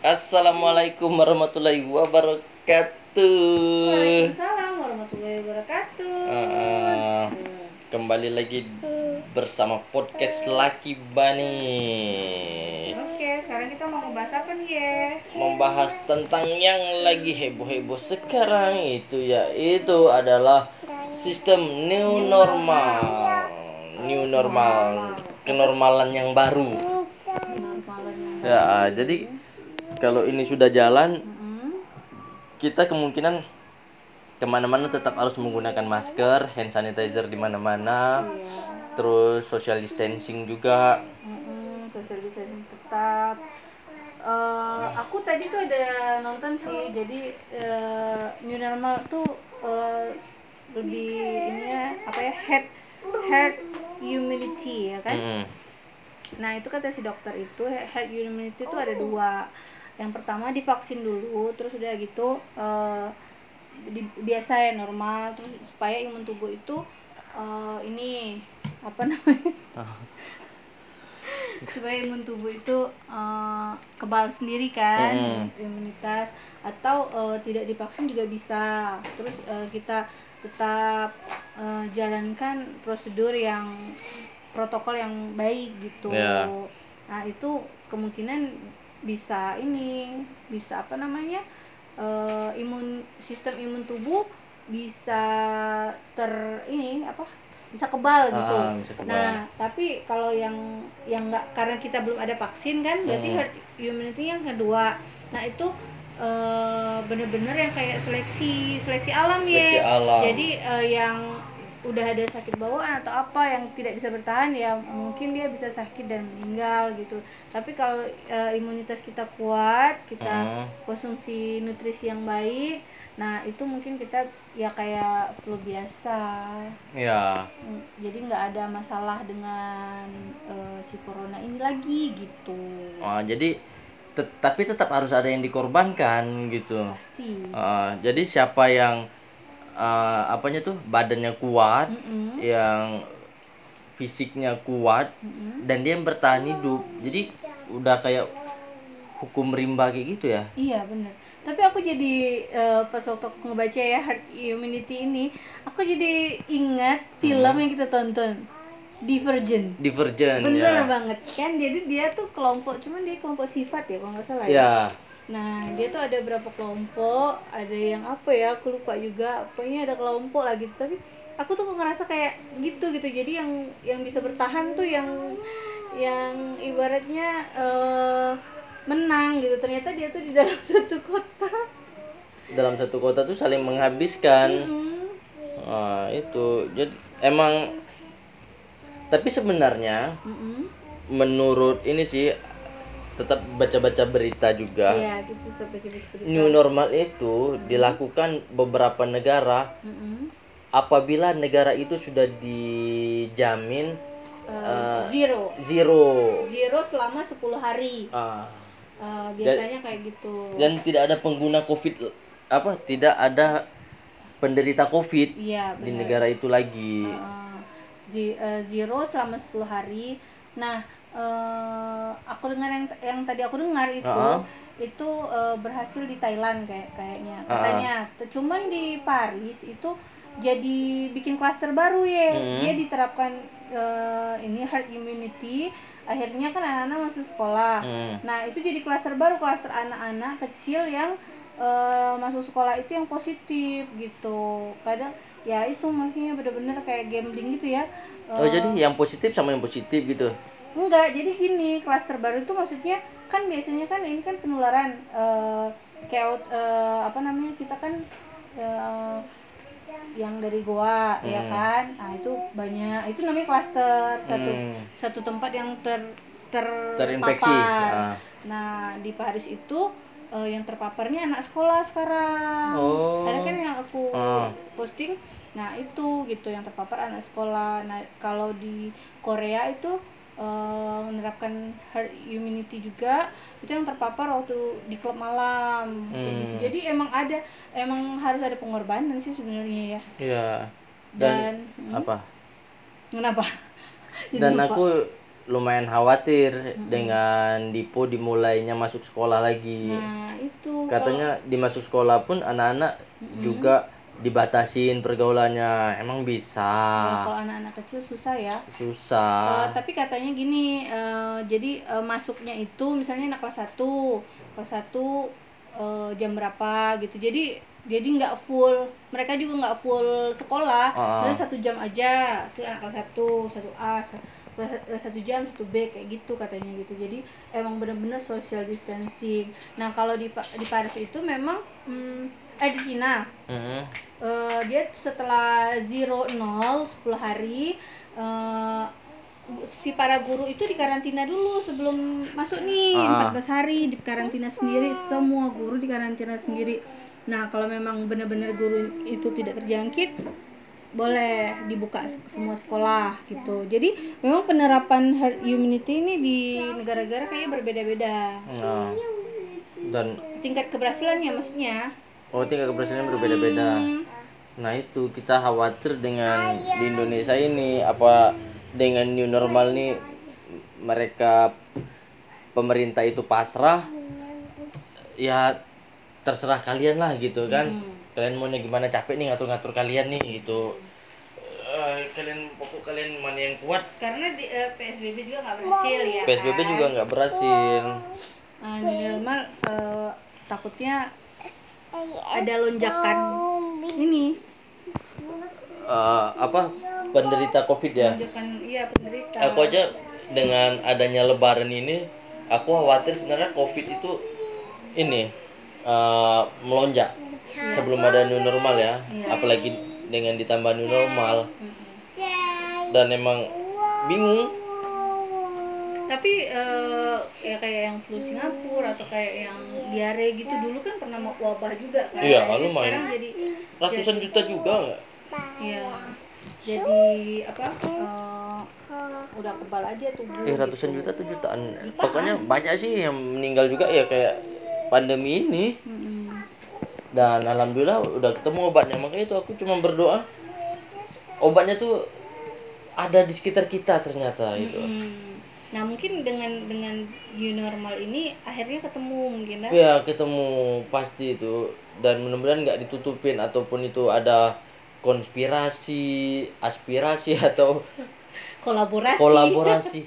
Assalamualaikum warahmatullahi wabarakatuh. Waalaikumsalam warahmatullahi wabarakatuh. Uh, kembali lagi bersama podcast Laki Bani. Oke, sekarang kita mau ngebahas apa nih ya? Membahas tentang yang lagi heboh-heboh sekarang itu yaitu adalah sistem new normal. New normal, kenormalan yang baru. Ya, jadi kalau ini sudah jalan, Mm-mm. kita kemungkinan ke mana-mana tetap harus menggunakan masker, hand sanitizer di mana-mana, Iya. terus social distancing juga. Mm-mm, social distancing tetap. Eh, aku tadi tuh ada nonton sih, jadi eh, new normal tuh eh, lebih ini apa ya head herd immunity ya kan? Mm-mm. Nah itu kata si dokter itu herd immunity itu ada dua. Yang pertama divaksin dulu, terus udah gitu eh, di- biasa ya normal, terus supaya imun tubuh itu eh, ini apa namanya? supaya imun tubuh itu eh, kebal sendiri kan, Mm. imunitas atau eh, tidak divaksin juga bisa. Terus eh, kita tetap eh, jalankan prosedur yang protokol yang baik gitu. Ya. Nah, itu kemungkinan bisa ini, bisa apa namanya? eh, imun sistem imun tubuh bisa ter ini apa? bisa kebal gitu. Ah, bisa kebal. Nah, tapi kalau yang yang nggak karena kita belum ada vaksin kan, berarti Hmm. herd immunity yang kedua. Nah, itu eh, bener-bener yang kayak seleksi seleksi alam Seleksi ya. alam. Jadi eh, yang udah ada sakit bawaan atau apa yang tidak bisa bertahan ya mungkin dia bisa sakit dan meninggal gitu. Tapi kalau eh, imunitas kita kuat, kita Hmm. konsumsi nutrisi yang baik, nah itu mungkin kita ya kayak flu biasa. Ya, jadi nggak ada masalah dengan eh, si corona ini lagi gitu Ah, jadi tet- tapi tetap harus ada yang dikorbankan gitu. pasti Ah, jadi siapa yang ah, apanya tuh? Badannya kuat, Mm-mm, yang fisiknya kuat, mm-mm. dan dia yang bertahan hidup. Jadi udah kayak hukum rimba kayak gitu ya? Iya bener. Tapi aku jadi eh, pas waktu aku ngebaca ya herd immunity ini aku jadi ingat film yang kita tonton. Divergent divergent bener ya. banget. Kan jadi dia tuh kelompok cuman dia kelompok sifat ya kalau nggak salah ya? Ya Nah, dia tuh ada berapa kelompok, ada yang apa ya, aku lupa juga. Pokoknya ada kelompok lah gitu. Tapi aku tuh kok ngerasa kayak gitu gitu. Jadi yang yang bisa bertahan tuh yang yang ibaratnya eh, menang gitu. Ternyata dia tuh di dalam satu kota. dalam satu kota tuh saling menghabiskan Hmm. Nah, itu jadi emang tapi sebenarnya Mm-mm. menurut ini sih tetap baca-baca berita juga Iya, gitu sampai gitu seperti new normal itu dilakukan beberapa negara Mm-mm. apabila negara itu sudah dijamin Eh, zero. zero Zero selama 10 hari. Ah, Eh, biasanya kayak gitu. dan tidak ada pengguna covid apa tidak ada penderita covid Iya, di negara itu lagi Uh, uh, zero selama 10 hari. Nah, uh, aku dengar yang yang tadi aku dengar itu Uh-uh. itu uh, berhasil di Thailand kayak kayaknya katanya. T- Cuman di Paris itu jadi bikin klaster baru ya. Hmm. Dia diterapkan uh, ini herd immunity. Akhirnya kan anak-anak masuk sekolah. Hmm. Nah, itu jadi klaster baru, klaster anak-anak kecil yang eh, masuk sekolah itu yang positif gitu. Kadang ya itu makanya bener-bener kayak gambling gitu ya. oh Eh, jadi yang positif sama yang positif gitu enggak, jadi gini, klaster baru itu maksudnya kan biasanya kan ini kan penularan eh, kayak eh, apa namanya? Kita kan eh, yang dari goa ya Hmm. kan. Nah, itu banyak. Itu namanya klaster satu Hmm. satu tempat yang ter ter Terinfeksi. Ah. Nah, di Paris itu eh, yang terpaparnya anak sekolah sekarang. Oh. Ada kan yang aku Ah. posting. Nah, itu gitu yang terpapar anak sekolah. Nah, kalau di Korea itu eh, menerapkan herd immunity juga itu yang terpapar waktu di klub malam. Kayak Hmm. gitu. Jadi emang ada emang harus ada pengorbanan sih sebenarnya ya. Iya. Dan, Dan apa? kenapa? Dan lupa. aku lumayan khawatir dengan Dipo dimulainya masuk sekolah lagi. nah itu Katanya di masuk sekolah pun anak-anak juga dibatasin pergaulannya. Emang bisa. Nah, kalau anak-anak kecil susah ya Susah. tapi katanya gini eh, jadi eh, masuknya itu misalnya anak kelas 1 kelas 1 eh, jam berapa gitu jadi jadi nggak full mereka juga nggak full sekolah Ah. Jadi satu jam aja itu anak kelas 1 satu A satu jam satu B kayak gitu katanya gitu jadi emang bener-bener social distancing nah kalau di di Paris itu memang hmm, eh di Cina. Mhm. Eh, dia setelah zero nol 10 hari eh, si para guru itu dikarantina dulu sebelum masuk nih. Ah. 14 hari di karantina sendiri. Semua guru dikarantina sendiri. Nah kalau memang benar-benar guru itu tidak terjangkit boleh dibuka se- semua sekolah gitu. Jadi memang penerapan herd immunity ini di negara-negara kayaknya berbeda-beda. Nah. Dan tingkat keberhasilannya maksudnya oh tingkat keberhasilannya berbeda-beda. Hmm. Nah itu kita khawatir dengan di Indonesia ini apa dengan new normal nih mereka pemerintah itu pasrah ya terserah kalian lah gitu kan Hmm. kalian maunya gimana capek nih ngatur-ngatur kalian nih gitu Eh, kalian pokok kalian mana yang kuat karena di, eh, PSBB juga nggak berhasil ya PSBB kan? juga nggak berhasil new normal eh, takutnya ada lonjakan. ini. Eh, apa? Penderita covid ya? Lonjakan iya penderita. Aku aja dengan adanya lebaran ini aku khawatir sebenarnya covid itu ini eh, melonjak sebelum ada new normal ya. Apalagi dengan ditambah new normal. Dan emang bingung tapi eh, ya kayak yang flu Singapura atau kayak yang diare gitu dulu kan pernah mau wabah juga kan. Iya, lumayan. sekarang jadi ratusan juta juga nggak? Ya jadi apa eh, udah kebal aja tubuh eh ratusan juta tuh jutaan. Pokoknya banyak sih yang meninggal juga ya kayak pandemi ini. Dan alhamdulillah udah ketemu obatnya. Makanya itu aku cuma berdoa obatnya tuh ada di sekitar kita ternyata itu Hmm. Nah mungkin dengan dengan new normal ini akhirnya ketemu mungkin ya. ya ketemu pasti itu. Dan mudah-mudahan nggak ditutupin ataupun itu ada konspirasi aspirasi atau Kolaborasi. kolaborasi.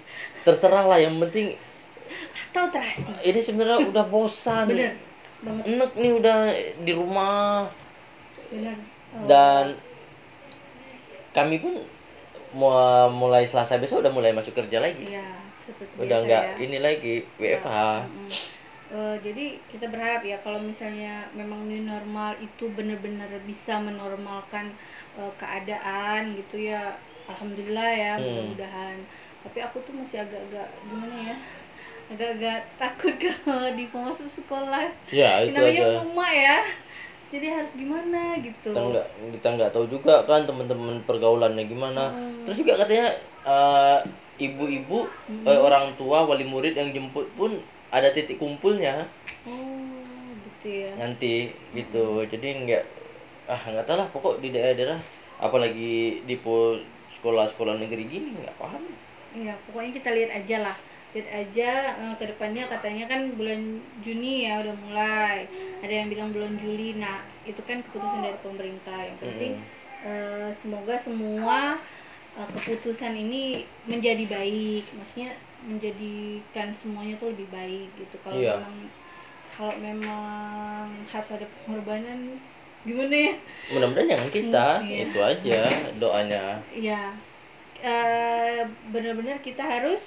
Terserah lah yang penting atau terasi. ini sebenarnya udah bosan. Bener banget. Enak nih udah di rumah. Bener. Oh, dan kami pun mau mulai Selasa besok udah mulai masuk kerja lagi. Iya seperti udah nggak ya. ini lagi WFH Mm. Eh, jadi kita berharap ya kalau misalnya memang new normal itu benar-benar bisa menormalkan eh, keadaan gitu ya alhamdulillah ya Hmm. mudah-mudahan tapi aku tuh masih agak-agak gimana ya agak-agak takut kalau di sekolah ya itu namanya aja mama ya jadi harus gimana gitu. Kita nggak kita nggak tahu juga kan teman-teman pergaulannya gimana. Hmm. terus juga katanya eh, ibu-ibu eh, orang tua wali murid yang jemput pun ada titik kumpulnya. Oh gitu ya. Nanti gitu. Jadi nggak ah nggak tahu lah pokok di daerah-daerah. Apalagi di sekolah-sekolah negeri gini nggak paham. Iya, pokoknya kita lihat aja lah. Lihat aja eh, ke depannya katanya kan bulan Juni ya udah mulai. Ada yang bilang bulan Juli. Nah, itu kan keputusan dari pemerintah. Yang penting eh, semoga semua eh, keputusan ini menjadi baik. Maksudnya menjadikan semuanya tuh lebih baik gitu. Kalau Iya. memang kalau memang harus ada pengorbanan gimana ya? mudah-mudahan jangan kita Iya. itu aja doanya Iya. Eh, benar-benar kita harus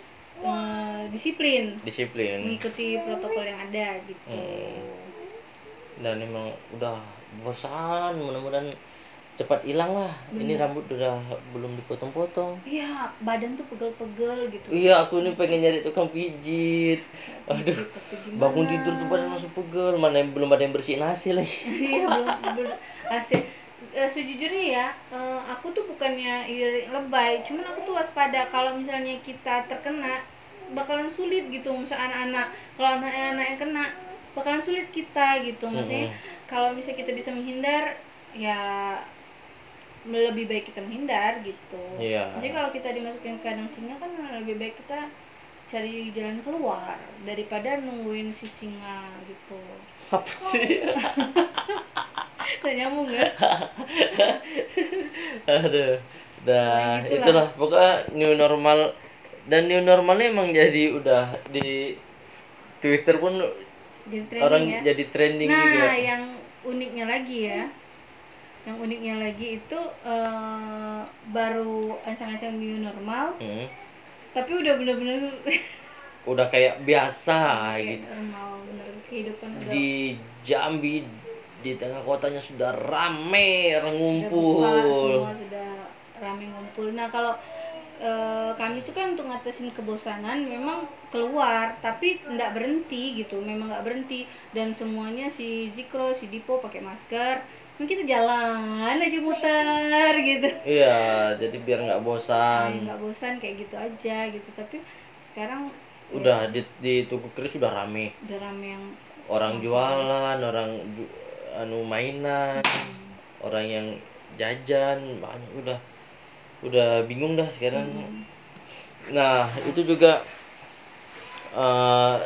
eh, disiplin. Disiplin. Mengikuti protokol yang ada gitu. Hmm. dan emang udah bosan mudah-mudahan cepat hilang lah. Ini rambut udah belum dipotong-potong. Iya, badan tuh pegel-pegel gitu. iya aku ini pengen nyari tukang pijit. Aduh bangun tidur tuh badan langsung pegel. Mana yang belum ada yang bersihin nasi lagi. Iya, belum belum Eh, sejujurnya ya, eh, aku tuh bukannya iri lebay, cuman aku tuh waspada kalau misalnya kita terkena bakalan sulit gitu, misal anak-anak. Kalau anak-anak yang kena bakalan sulit kita gitu. Maksudnya Mm-mm. kalau misalnya kita bisa menghindar ya lebih baik kita menghindar gitu Iya. jadi kalau kita dimasukin ke kandang singa kan lebih baik kita cari jalan keluar daripada nungguin si singa gitu apa sih? Udah nyambung ya? Aduh. Dah Ya, gitulah. itulah. Pokoknya new normal. Dan new normalnya emang jadi udah di Twitter pun jadi orang ya? jadi trending nah juga. yang uniknya lagi ya. Yang uniknya lagi itu eh, baru ancang-ancang new normal Hmm. tapi udah bener-bener udah kayak biasa kayak gitu. normal bener kehidupan udah di Jambi di tengah kotanya sudah rame ngumpul. semua sudah rame ngumpul. Nah kalau eh, kami tuh kan untuk ngatasin kebosanan memang keluar tapi nggak berhenti gitu. Memang nggak berhenti. Dan semuanya si Zikro si Dipo pakai masker. Mungkin kita jalan aja muter gitu. Iya jadi biar nggak bosan. Nggak bosan kayak gitu aja gitu. Tapi sekarang udah di, di tuku keris sudah rame. Udah rame yang orang jualan orang ju- anu mainan orang yang jajan banyak udah. Udah bingung dah sekarang. Nah itu juga eh,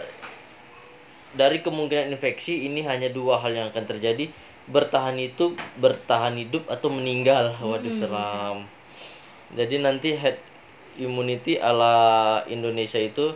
dari kemungkinan infeksi ini hanya dua hal yang akan terjadi. Bertahan itu bertahan hidup atau meninggal. Waduh seram. Jadi nanti head immunity ala Indonesia itu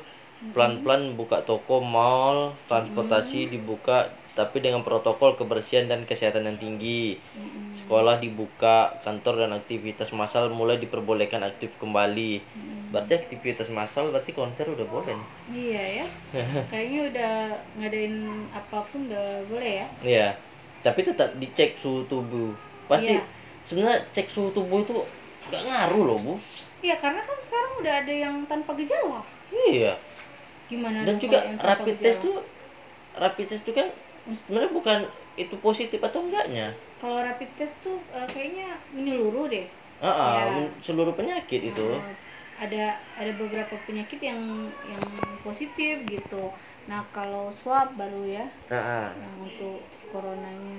pelan-pelan buka toko mall transportasi dibuka tapi dengan protokol kebersihan dan kesehatan yang tinggi. Sekolah dibuka kantor dan aktivitas massal mulai diperbolehkan aktif kembali. Berarti aktivitas massal berarti konser udah boleh nih. Iya ya. Kayaknya udah ngadain apa pun udah boleh ya. Iya, tapi tetap dicek suhu tubuh. Pasti Iya. sebenarnya cek suhu tubuh itu nggak ngaruh loh bu. iya karena kan sekarang udah ada yang tanpa gejala. Iya. Gimana Dan juga rapid test tuh, rapid test tuh kan sebenarnya bukan itu positif atau enggaknya. kalau rapid test tuh eh, kayaknya menyeluruh deh ah, Iya. men- seluruh penyakit itu. Eh, ada ada beberapa penyakit yang yang positif gitu nah kalau swab baru ya Ah, ah. yang untuk coronanya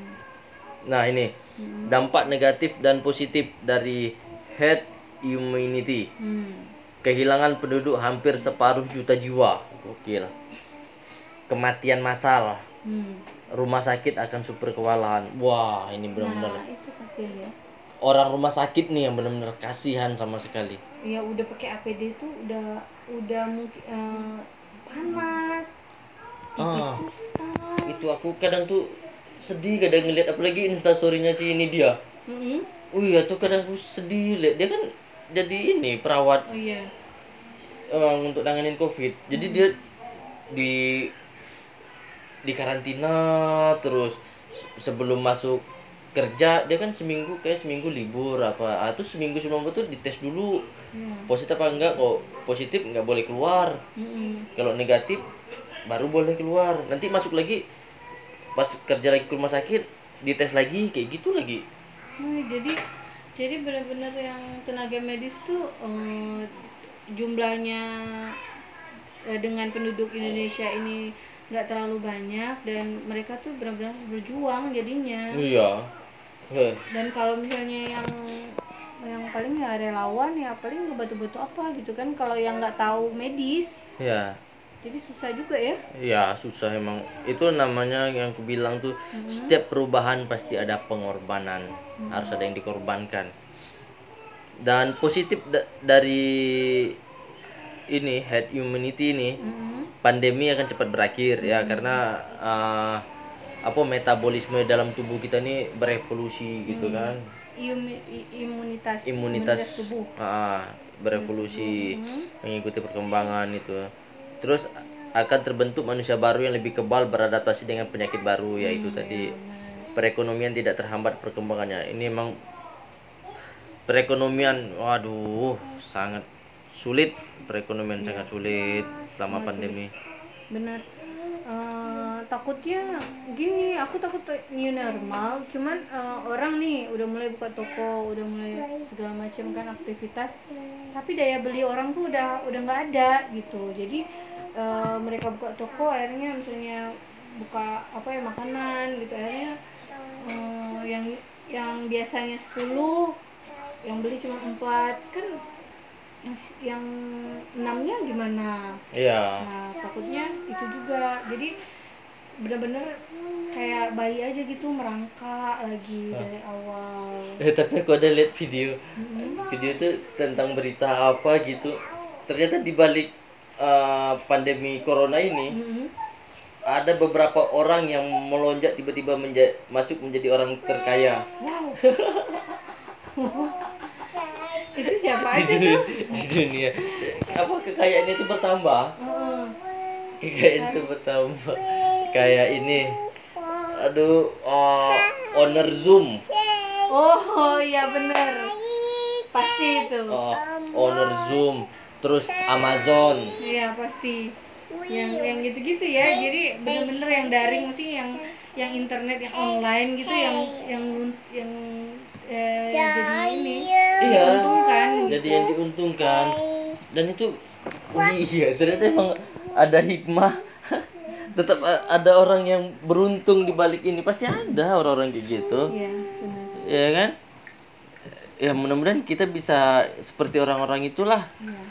Nah ini Hmm. dampak negatif dan positif dari herd immunity. hmm. Kehilangan penduduk hampir separuh juta jiwa. Gokil. Kematian massal. Hmm. rumah sakit akan super kewalahan. Wah, ini benar-benar nah itu kasihan ya orang rumah sakit nih yang benar-benar kasihan sama sekali. ya udah pakai APD tuh udah udah mungkin eh, panas Ah. susah Itu aku kadang tuh sedih kadang ngeliat apalagi instastorynya si ini dia. Mm-mm. Oh iya tuh kadang aku sedih lihat dia kan jadi ini perawat oh iya untuk nanganin covid. Jadi dia di di karantina terus se- sebelum masuk kerja dia kan seminggu kayak seminggu libur apa atau seminggu sebelum itu dites dulu Iya. positif apa enggak kok positif nggak boleh keluar Mm-mm. kalau negatif baru boleh keluar nanti masuk lagi pas kerja lagi ke rumah sakit dites lagi kayak gitu lagi Nah, jadi jadi benar-benar yang tenaga medis tuh eh, jumlahnya eh, dengan penduduk Indonesia ini nggak terlalu banyak dan mereka tuh benar-benar berjuang jadinya. Iya. Heh, dan kalau misalnya yang yang paling ya relawan ya paling ngebantu-bantu apa gitu kan kalau yang nggak tahu medis. Ya jadi susah juga ya. Ya susah emang. Itu namanya yang aku bilang tuh setiap perubahan pasti ada pengorbanan. Harus ada yang dikorbankan dan positif da- dari ini head immunity ini Mm-mm. pandemi akan cepat berakhir ya. Karena eh, apa metabolisme dalam tubuh kita ini berevolusi gitu kan. Imu- i- imunitas imunitas. tubuh. Ah, berevolusi. Mhm. mengikuti perkembangan itu. Terus akan terbentuk manusia baru yang lebih kebal beradaptasi dengan penyakit baru yaitu tadi perekonomian tidak terhambat perkembangannya. Ini emang perekonomian waduh sangat sulit. Perekonomian sangat sulit selama pandemi. benar. Eh, takutnya gini aku takut new normal cuman eh, orang nih udah mulai buka toko udah mulai segala macam kan aktivitas tapi daya beli orang tuh udah udah nggak ada gitu. Jadi eh, mereka buka toko akhirnya misalnya buka apa ya makanan gitu. Akhirnya eh, yang yang biasanya 10 yang beli cuma empat. Kan yang yang enamnya gimana? Iya. Nah takutnya itu juga. Jadi bener-bener kayak bayi aja gitu merangkak lagi dari awal. Eh tapi aku ada lihat video. Mm-mm. video itu tentang berita apa gitu. Ternyata di balik eh, pandemi corona ini Mm-mm. ada beberapa orang yang melonjak tiba-tiba menja- masuk menjadi orang terkaya. Wow itu siapa di aja dunia, tuh? di dunia. Apa kekayaannya itu bertambah? Heeh. kekayaan itu bertambah. Kayak ini. Aduh eh, owner zoom. Oh iya bener. Pasti itu. Eh, owner zoom terus amazon. Iya pasti. Yang yang gitu-gitu ya. Jadi bener-bener yang daring maksudnya yang yang internet yang online gitu yang yang yang eh, jadi ini. Iya. Menguntungkan jadi yang diuntungkan. Dan itu oh iya ternyata emang ada hikmah. Tetap ada orang yang beruntung di balik ini. Pasti ada orang-orang kayak gitu. Iya benar. Ya kan? Ya mudah-mudahan kita bisa seperti orang-orang itulah. Iya.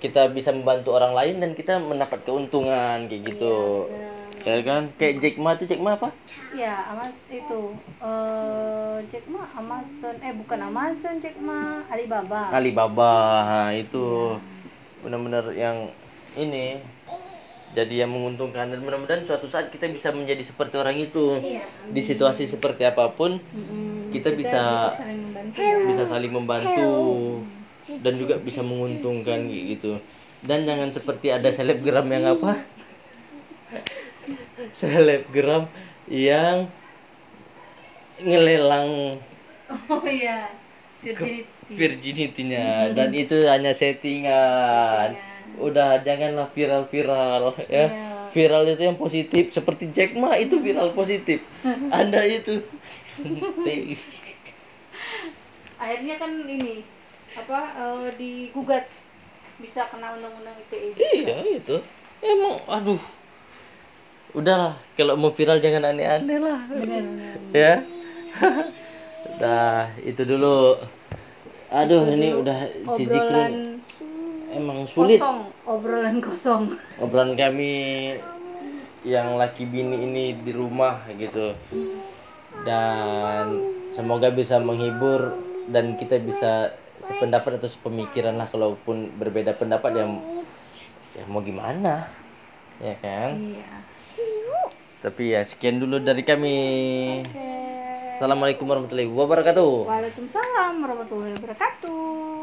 Kita bisa membantu orang lain dan kita mendapat keuntungan kayak gitu ya kan? Kayak Jack Ma tuh Jack Ma apa? Ya Amaz itu eh Jack Ma Amazon eh bukan Amazon Jack Ma Alibaba. Alibaba nah, itu. Benar-benar yang ini jadi yang menguntungkan. Dan mudah-mudahan suatu saat kita bisa menjadi seperti orang itu. Iya. di situasi seperti apa pun Mm-mm. kita bisa saling membantu. ya. bisa saling membantu dan juga bisa menguntungkan gitu. Dan jangan seperti ada selebgram yang apa selebgram yang ngelelang oh iya virginity virginity-nya dan itu hanya settingan. Udah janganlah viral-viral ya. Iya. Viral itu yang positif seperti Jack Ma itu viral positif. Anda itu akhirnya kan ini apa eh, digugat bisa kena undang-undang ITE iya itu. Emang aduh. Udahlah, kalau mau viral jangan aneh-aneh lah. benar Ya. Dah, itu dulu. Aduh, ini udah si obrolan emang sulit. kosong obrolan kosong obrolan kami yang laki bini ini di rumah gitu dan semoga bisa menghibur dan kita bisa sependapat atau sepemikiran lah kalaupun berbeda pendapat yang ya mau gimana ya kan iya tapi ya sekian dulu dari kami. Oke. Assalamualaikum warahmatullahi wabarakatuh. Waalaikumsalam warahmatullahi wabarakatuh